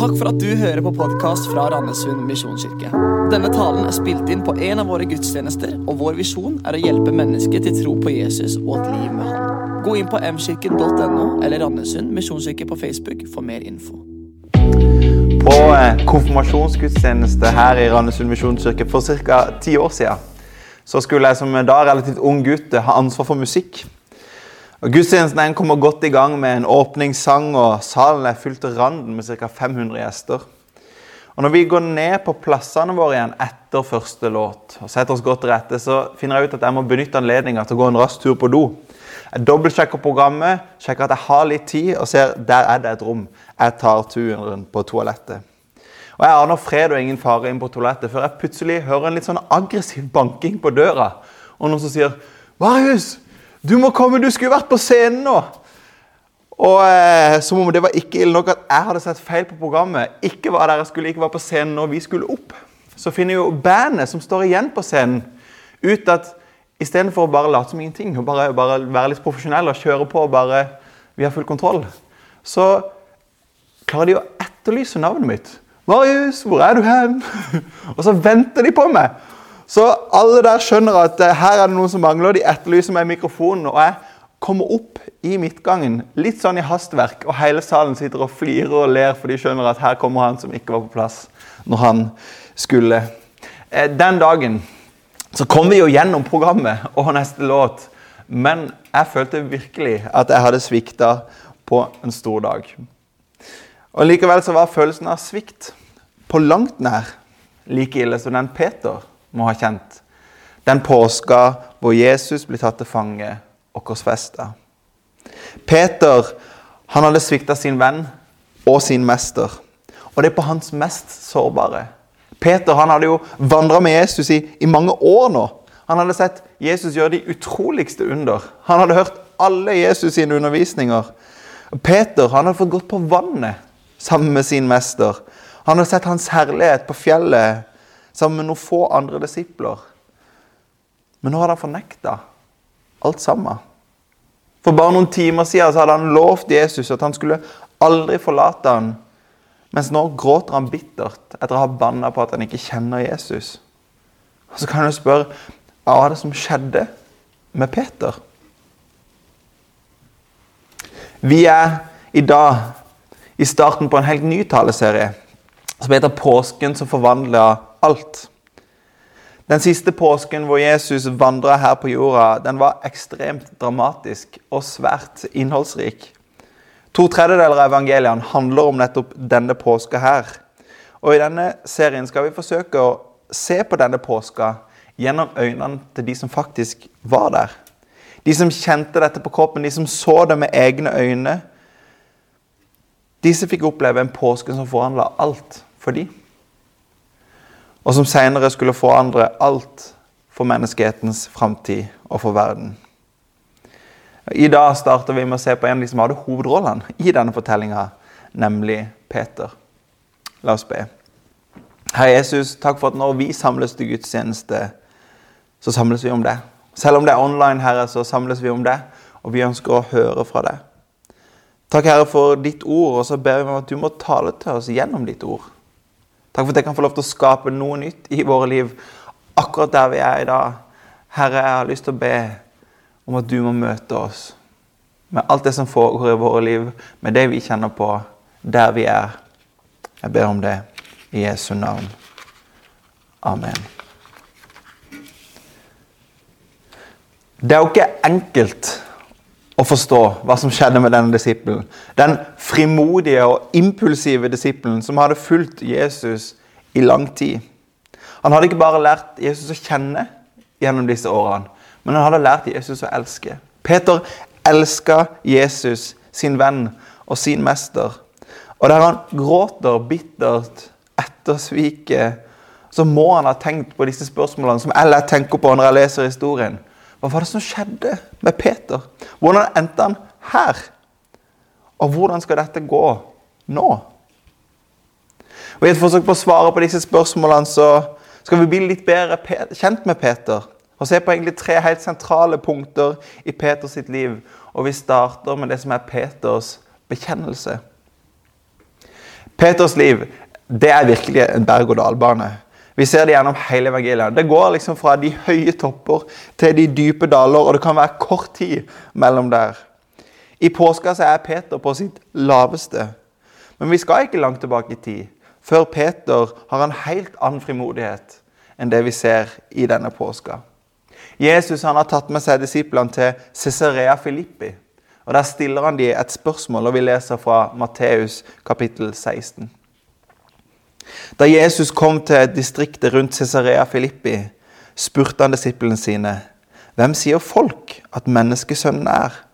Takk for at du hører på podkast fra Randesund misjonskirke. Denne talen er spilt inn på en av våre gudstjenester, og vår visjon er å hjelpe mennesker til tro på Jesus og et liv med Han. Gå inn på mkirken.no eller Randesund misjonskirke på Facebook for mer info. På eh, konfirmasjonsgudstjeneste her i Randesund misjonskirke for ca. ti år siden så skulle jeg som da relativt ung gutt ha ansvar for musikk. Og Gudstjenesten kommer godt i gang med en åpningssang, og salen er fylt til randen med ca. 500 gjester. Og Når vi går ned på plassene våre igjen etter første låt, og setter oss godt til rette, så finner jeg ut at jeg må benytte anledninga til å gå en rask tur på do. Jeg dobbeltsjekker programmet, sjekker at jeg har litt tid, og ser der er det et rom. Jeg tar turen på toalettet. Og Jeg aner fred og ingen fare inn på toalettet før jeg plutselig hører en litt sånn aggressiv banking på døra. Og noen som sier 'Marius, du må komme, du skulle vært på scenen nå! Og eh, Som om det var ikke ille nok at jeg hadde sett feil på programmet. Ikke var der jeg skulle ikke var på scenen når vi skulle opp. Så finner jo bandet som står igjen på scenen, ut at istedenfor å bare late som ingenting og bare, bare være litt profesjonell og kjøre på og bare Vi har full kontroll. Så klarer de å etterlyse navnet mitt. 'Marius, hvor er du hen?' og så venter de på meg. Så alle der skjønner at uh, her er det noen som mangler. De etterlyser meg mikrofonen. Og jeg kommer opp i midtgangen, litt sånn i hastverk, og hele salen sitter og flirer og ler, for de skjønner at her kommer han som ikke var på plass når han skulle. Uh, den dagen så kom vi jo gjennom programmet og neste låt, men jeg følte virkelig at jeg hadde svikta på en stor dag. Og Likevel så var følelsen av svikt på langt nær like ille som den Peter må ha kjent. Den påska hvor Jesus ble tatt til fange og korsfesta. Peter han hadde svikta sin venn og sin mester. Og det er på hans mest sårbare. Peter han hadde jo vandra med Jesus i, i, mange år nå. Han hadde sett Jesus gjøre de utroligste under. Han hadde hørt alle Jesus sine undervisninger. Peter han hadde fått gått på vannet sammen med sin mester. Han hadde sett hans herlighet på fjellet sammen med noen få andre disipler. Men nå hadde han fornekta alt sammen. For bare noen timer siden så hadde han lovt Jesus at han skulle aldri forlate ham. Mens nå gråter han bittert etter å ha banna på at han ikke kjenner Jesus. Og Så kan du spørre hva var det som skjedde med Peter? Vi er i dag i starten på en helt ny taleserie som heter 'Påsken som forvandla alt. Den siste påsken hvor Jesus vandra her på jorda, den var ekstremt dramatisk og svært innholdsrik. To tredjedeler av evangeliene handler om nettopp denne påska her. Og I denne serien skal vi forsøke å se på denne påska gjennom øynene til de som faktisk var der. De som kjente dette på kroppen, de som så det med egne øyne. Disse fikk oppleve en påske som forandra alt for dem og som senere skulle forandre alt for menneskehetens framtid og for verden. I dag starter vi med å se på en av de som hadde hovedrollene i denne fortellinga, nemlig Peter. La oss be. Herre Jesus, takk for at når vi samles til gudstjeneste, så samles vi om det. Selv om det er online, Herre, så samles vi om det, og vi ønsker å høre fra deg. Takk, Herre, for ditt ord, og så ber vi om at du må tale til oss gjennom ditt ord. Takk for at jeg kan få lov til å skape noe nytt i våre liv akkurat der vi er i dag. Herre, jeg har lyst til å be om at du må møte oss med alt det som foregår i våre liv, med det vi kjenner på, der vi er. Jeg ber om det i Jesu navn. Amen. Det er jo ikke enkelt å forstå hva som skjedde med denne disippelen. Den frimodige og impulsive disippelen som hadde fulgt Jesus i lang tid. Han hadde ikke bare lært Jesus å kjenne gjennom disse årene, men han hadde lært Jesus å elske. Peter elska Jesus, sin venn og sin mester. Og der han gråter bittert etter sviket, så må han ha tenkt på disse spørsmålene som jeg tenker på når jeg leser historien. Hva var det som skjedde med Peter? Hvordan endte han her? Og hvordan skal dette gå nå? Og I et forsøk på å svare på disse spørsmålene så skal vi bli litt bedre kjent med Peter. Og se på egentlig tre helt sentrale punkter i Peters liv. Og vi starter med det som er Peters bekjennelse. Peters liv det er virkelig en berg-og-dal-bane. Vi ser det gjennom hele evangeliet. Det går liksom fra de høye topper til de dype daler, og det kan være kort tid mellom der. I påska så er Peter på sitt laveste. Men vi skal ikke langt tilbake i tid før Peter har en helt annen frimodighet enn det vi ser i denne påska. Jesus han har tatt med seg disiplene til Cesarea Filippi. og Der stiller han dem et spørsmål, og vi leser fra Matteus kapittel 16. Da Jesus kom til distriktet rundt Cesarea Filippi, spurte han disiplene sine, 'Hvem sier folk at menneskesønnen er?'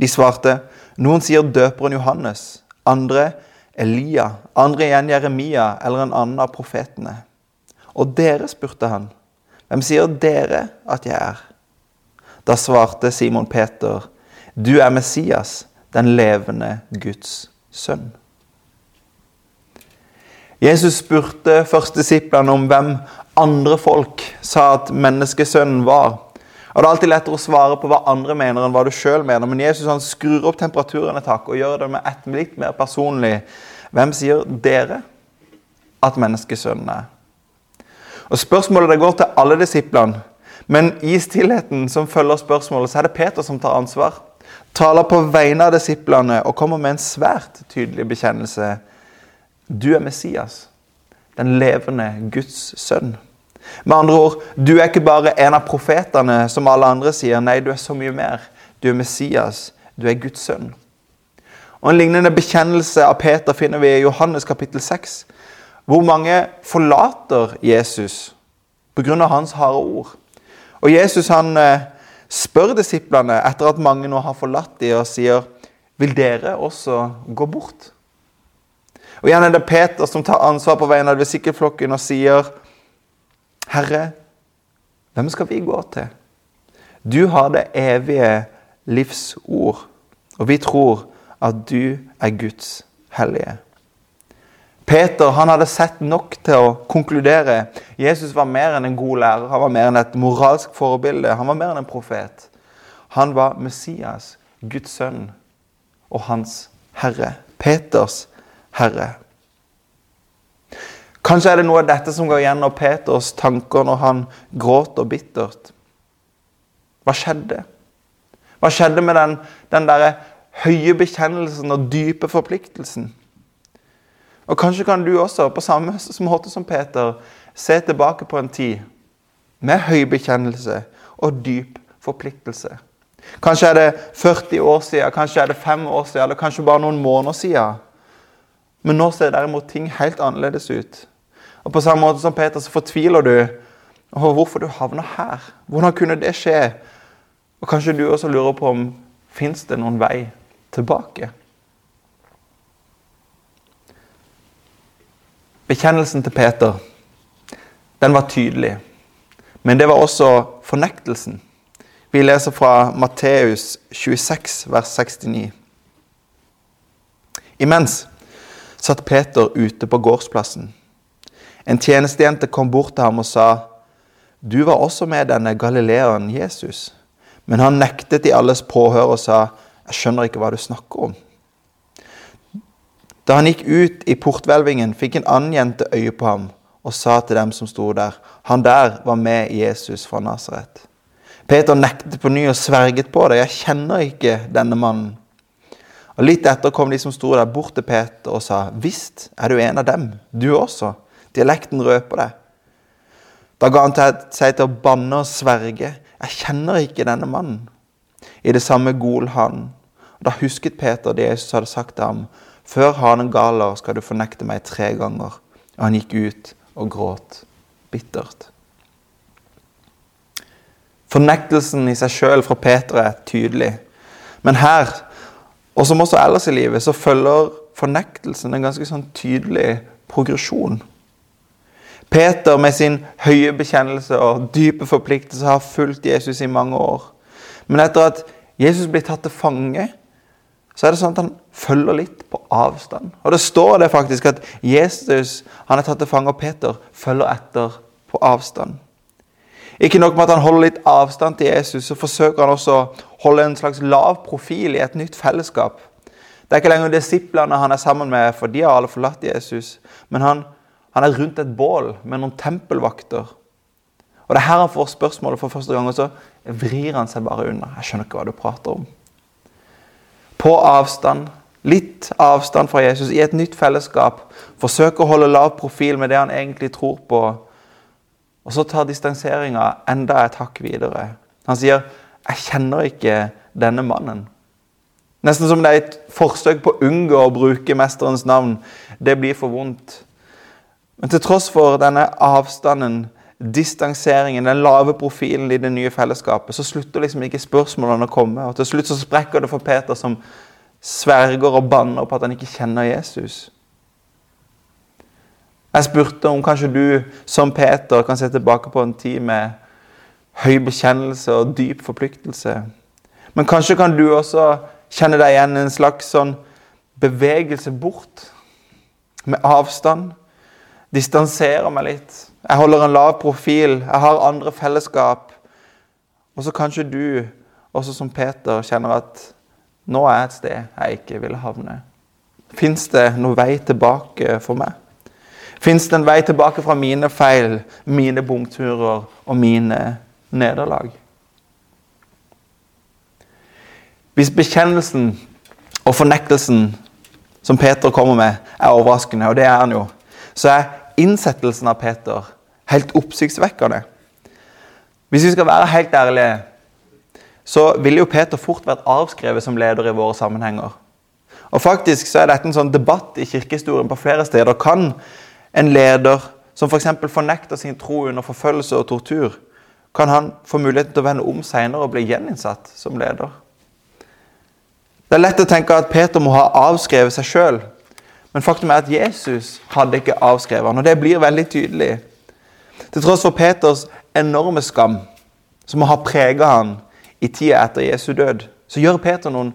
De svarte, 'Noen sier døperen Johannes, andre Elia, andre igjen Jeremia eller en annen av profetene.' Og dere, spurte han, 'Hvem sier dere at jeg er?' Da svarte Simon Peter, 'Du er Messias, den levende Guds sønn.' Jesus spurte først disiplene om hvem andre folk sa at menneskesønnen var. Og Det er alltid lettere å svare på hva andre mener, enn hva du sjøl mener. Men Jesus han skrur opp temperaturen et hakk og gjør det med et litt mer personlig. Hvem sier dere at menneskesønnen er? Og Spørsmålet det går til alle disiplene. Men i stillheten som følger spørsmålet, så er det Peter som tar ansvar. Taler på vegne av disiplene og kommer med en svært tydelig bekjennelse du er Messias, den levende Guds sønn. Med andre ord, du er ikke bare en av profetene som alle andre sier. Nei, du er så mye mer. Du er Messias. Du er Guds sønn. Og En lignende bekjennelse av Peter finner vi i Johannes kapittel 6. Hvor mange forlater Jesus pga. hans harde ord. Og Jesus han eh, spør disiplene etter at mange nå har forlatt dem, og sier vil dere også gå bort? Og Igjen er det Peter som tar ansvar på vegne av disippelflokken og sier, 'Herre, hvem skal vi gå til?' Du har det evige livsord, og vi tror at du er Guds hellige. Peter han hadde sett nok til å konkludere. Jesus var mer enn en god lærer, han var mer enn et moralsk forbilde. Han var mer enn en profet. Han var Messias, Guds sønn og hans herre. Peters Herre. Kanskje er det noe av dette som går gjennom Peters tanker når han gråter bittert. Hva skjedde? Hva skjedde med den, den der høye bekjennelsen og dype forpliktelsen? Og Kanskje kan du også, på samme måte som Peter, se tilbake på en tid med høy bekjennelse og dyp forpliktelse. Kanskje er det 40 år siden, kanskje er det 5 år siden, eller kanskje bare noen måneder siden. Men nå ser derimot ting helt annerledes ut. Og På samme måte som Peter så fortviler du over hvorfor du havna her. Hvordan kunne det skje? Og Kanskje du også lurer på om fins det noen vei tilbake? Bekjennelsen til Peter den var tydelig, men det var også fornektelsen. Vi leser fra Matteus 26, vers 69. Imens satt Peter ute på gårdsplassen. En tjenestejente kom bort til ham og sa, 'Du var også med denne galileeren Jesus.' Men han nektet i alles påhør og sa, 'Jeg skjønner ikke hva du snakker om.' Da han gikk ut i porthvelvingen, fikk en annen jente øye på ham og sa til dem som sto der, 'Han der var med Jesus fra Nasaret.' Peter nektet på ny og sverget på det. 'Jeg kjenner ikke denne mannen.' Og Litt etter kom de som sto der, bort til Peter og sa, 'Visst er du en av dem, du også.' Dialekten røper det. Da ga han seg til å banne og sverge. 'Jeg kjenner ikke denne mannen.' I det samme gol han. Og Da husket Peter det Jesus hadde sagt til ham. 'Før hanen galer skal du fornekte meg tre ganger.' Og han gikk ut og gråt bittert. Fornektelsen i seg sjøl fra Peter er tydelig. Men her og som også ellers i livet, så følger fornektelsen en ganske sånn tydelig progresjon. Peter med sin høye bekjennelse og dype forpliktelse har fulgt Jesus i mange år. Men etter at Jesus blir tatt til fange, så er det sånn at han følger litt på avstand. Og Det står det faktisk at Jesus han er tatt til fange, og Peter følger etter på avstand. Ikke nok med at han holder litt avstand til Jesus, så forsøker han også holde en slags lav profil i et nytt fellesskap. Det er ikke lenger disiplene han er sammen med, for de har alle forlatt Jesus. Men han, han er rundt et bål med noen tempelvakter. Og det er her han får spørsmålet for første gang, og så vrir han seg bare unna. Jeg skjønner ikke hva du prater om. På avstand, litt avstand fra Jesus, i et nytt fellesskap. Forsøker å holde lav profil med det han egentlig tror på. Og så tar distanseringa enda et hakk videre. Han sier, 'Jeg kjenner ikke denne mannen'. Nesten som det er et forsøk på å unngå å bruke mesterens navn. Det blir for vondt. Men til tross for denne avstanden distanseringen, den lave profilen i det nye fellesskapet, så slutter liksom ikke spørsmålene å komme. Og til slutt så sprekker det for Peter, som sverger og banner på at han ikke kjenner Jesus. Jeg spurte om kanskje du som Peter kan se tilbake på en tid med høy bekjennelse og dyp forpliktelse. Men kanskje kan du også kjenne deg igjen i en slags sånn bevegelse bort, med avstand. Distanserer meg litt. Jeg holder en lav profil. Jeg har andre fellesskap. Og så kanskje du, også som Peter, kjenner at nå er jeg et sted jeg ikke vil havne. Fins det noen vei tilbake for meg? Fins det en vei tilbake fra mine feil, mine bomturer og mine nederlag? Hvis bekjennelsen og fornektelsen som Peter kommer med, er overraskende, og det er han jo, så er innsettelsen av Peter helt oppsiktsvekkende. Hvis vi skal være helt ærlige, så ville jo Peter fort vært avskrevet som leder i våre sammenhenger. Og faktisk så er dette en sånn debatt i kirkehistorien på flere steder. Kan en leder som f.eks. For fornekter sin tro under forfølgelse og tortur, kan han få muligheten til å vende om senere og bli gjeninnsatt som leder? Det er lett å tenke at Peter må ha avskrevet seg sjøl. Men faktum er at Jesus hadde ikke avskrevet han, og det blir veldig tydelig til tross for Peters enorme skam, som har prega han i tida etter Jesu død, så gjør Peter noen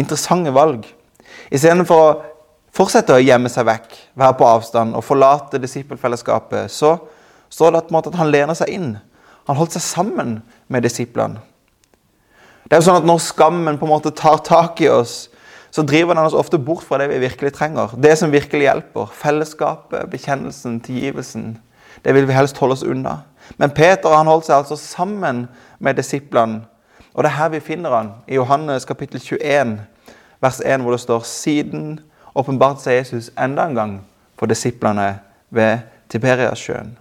interessante valg. Istedenfor å fortsette å gjemme seg vekk, være på avstand og forlate disippelfellesskapet, så står det at han lener seg inn. Han holdt seg sammen med disiplene. Det er jo sånn at Når skammen på en måte tar tak i oss, så driver den oss ofte bort fra det vi virkelig trenger. Det som virkelig hjelper. Fellesskapet, bekjennelsen, tilgivelsen. Det vil vi helst holde oss unna. Men Peter han holdt seg altså sammen med disiplene. Og det er her vi finner han i Johannes kapittel 21, vers 1, hvor det står Siden åpenbart seg Jesus enda en gang for disiplene ved Tiberiasjøen.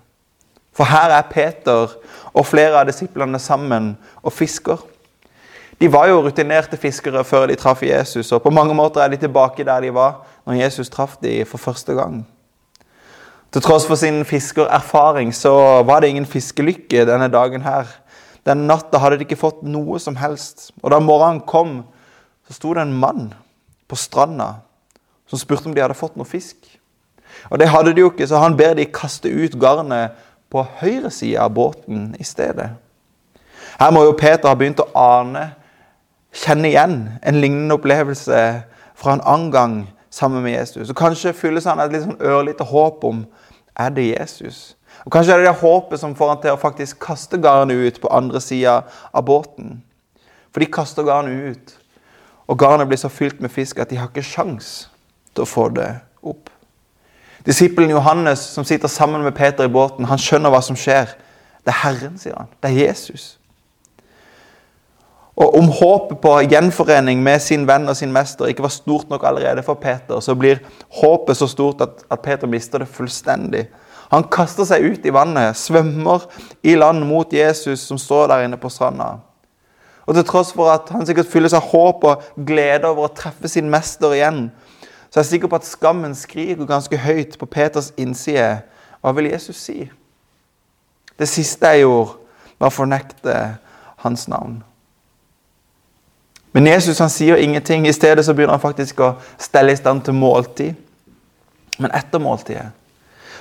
For her er Peter og flere av disiplene sammen og fisker. De var jo rutinerte fiskere før de traff Jesus, og på mange måter er de tilbake der de var når Jesus traff dem for første gang. Til tross for sin fiskererfaring så var det ingen fiskelykke denne dagen her. Den natta hadde de ikke fått noe som helst. Og da morgenen kom, så sto det en mann på stranda som spurte om de hadde fått noe fisk. Og det hadde de jo ikke, så han ber de kaste ut garnet på høyre side av båten i stedet. Her må jo Peter ha begynt å ane, kjenne igjen en lignende opplevelse fra en annen gang sammen med Jesus. Og Kanskje fylles han et litt sånn ørlite håp om er det Jesus. Og Kanskje er det det håpet som får han til å faktisk kaste garnet ut på andre sida av båten. For de kaster garnet ut, og garnet blir så fylt med fisk at de har ikke sjans til å få det opp. Disippelen Johannes som sitter sammen med Peter i båten, han skjønner hva som skjer. Det er Herren, sier han. Det er Jesus. Og om håpet på gjenforening med sin venn og sin mester ikke var stort nok allerede for Peter, så blir håpet så stort at, at Peter mister det fullstendig. Han kaster seg ut i vannet, svømmer i land mot Jesus som står der inne på stranda. Og til tross for at han sikkert fylles av håp og glede over å treffe sin mester igjen, så er jeg sikker på at skammen skriker ganske høyt på Peters innside. Hva vil Jesus si? Det siste jeg gjorde, var å fornekte hans navn. Men Jesus han sier ingenting. I stedet så begynner han faktisk å stelle i stand til måltid. Men etter måltidet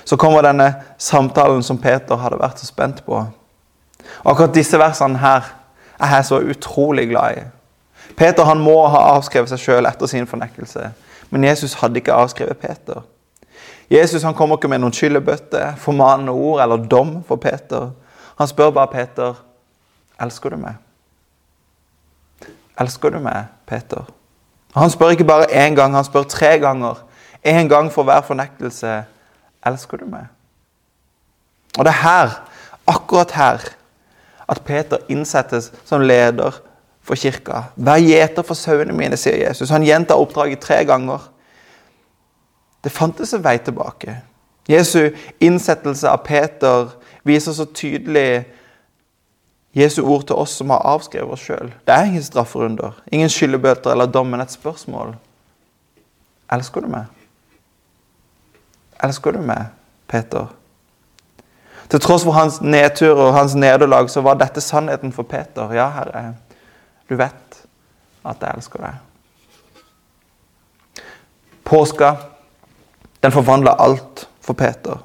så kommer denne samtalen som Peter hadde vært så spent på. Og Akkurat disse versene her er jeg så utrolig glad i. Peter han må ha avskrevet seg sjøl etter sin fornekkelse. Men Jesus hadde ikke avskrevet Peter. Jesus han kommer ikke med noen skyllebøtte, formanende ord eller dom for Peter. Han spør bare Peter elsker du meg. Elsker du meg, Peter? Han spør ikke bare én gang, han spør tre ganger. Én gang for hver fornektelse. Elsker du meg? Og det er her, akkurat her, at Peter innsettes som leder for kirka. Vær gjeter for sauene mine, sier Jesus. Han gjentar oppdraget tre ganger. Det fantes en vei tilbake. Jesu innsettelse av Peter viser så tydelig Jesu ord til oss som har avskrevet oss sjøl. Det er ingen strafferunder, ingen skyldebøter eller dom, men et spørsmål. Elsker du meg? Elsker du meg, Peter? Til tross for hans nedtur og hans nederlag, så var dette sannheten for Peter. Ja, Herre, du vet at jeg elsker deg. Påska, den forvandla alt for Peter.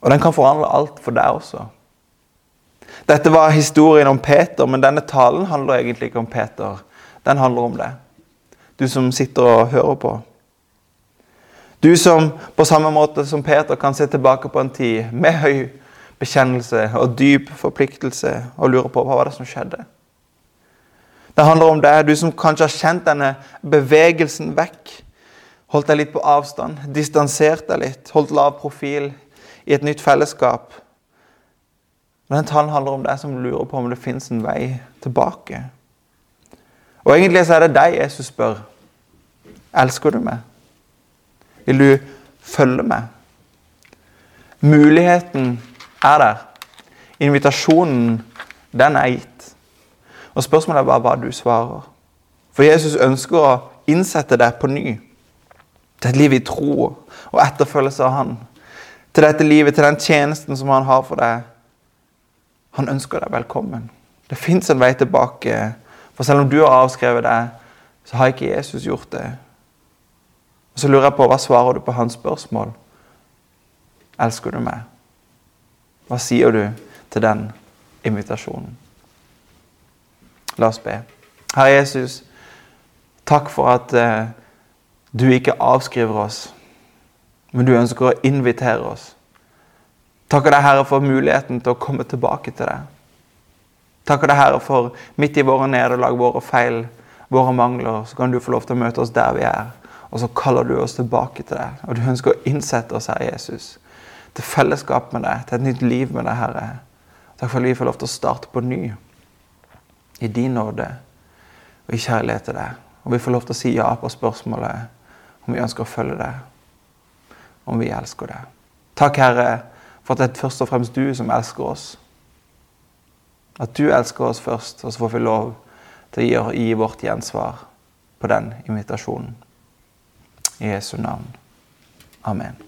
Og den kan forvandle alt for deg også. Dette var historien om Peter, men denne talen handler egentlig ikke om Peter. Den handler om deg. Du som sitter og hører på. Du som på samme måte som Peter kan se tilbake på en tid med høy bekjennelse og dyp forpliktelse og lure på hva var det som skjedde. Det handler om deg, du som kanskje har kjent denne bevegelsen vekk. Holdt deg litt på avstand, distansert deg litt, holdt lav profil i et nytt fellesskap. Den talen handler om deg som lurer på om det fins en vei tilbake. Og egentlig så er det deg Jesus spør. Elsker du meg? Vil du følge meg? Muligheten er der. Invitasjonen, den er gitt. Og Spørsmålet er bare hva du svarer. For Jesus ønsker å innsette deg på ny. Til et liv i tro og etterfølgelse av Han. Til dette livet, til den tjenesten som Han har for deg. Han ønsker deg velkommen. Det fins en vei tilbake. For selv om du har avskrevet deg, så har ikke Jesus gjort det. Og Så lurer jeg på, hva svarer du på hans spørsmål? Elsker du meg? Hva sier du til den invitasjonen? La oss be. Herre Jesus, takk for at eh, du ikke avskriver oss, men du ønsker å invitere oss. Takker deg, Herre, for muligheten til å komme tilbake til deg. Takker deg, Herre, for midt i våre nederlag, våre feil, våre mangler, så kan du få lov til å møte oss der vi er. Og så kaller du oss tilbake til deg. Og du ønsker å innsette oss, Herre Jesus, til fellesskap med deg, til et nytt liv med deg, Herre. Takk for at vi får lov til å starte på ny. I din nåde og i kjærlighet til deg. Og vi får lov til å si ja på spørsmålet om vi ønsker å følge deg. Om vi elsker deg. Takk, Herre, for at det er først og fremst du som elsker oss. At du elsker oss først, og så får vi lov til å gi vårt gjensvar på den invitasjonen. I Jesu navn. Amen.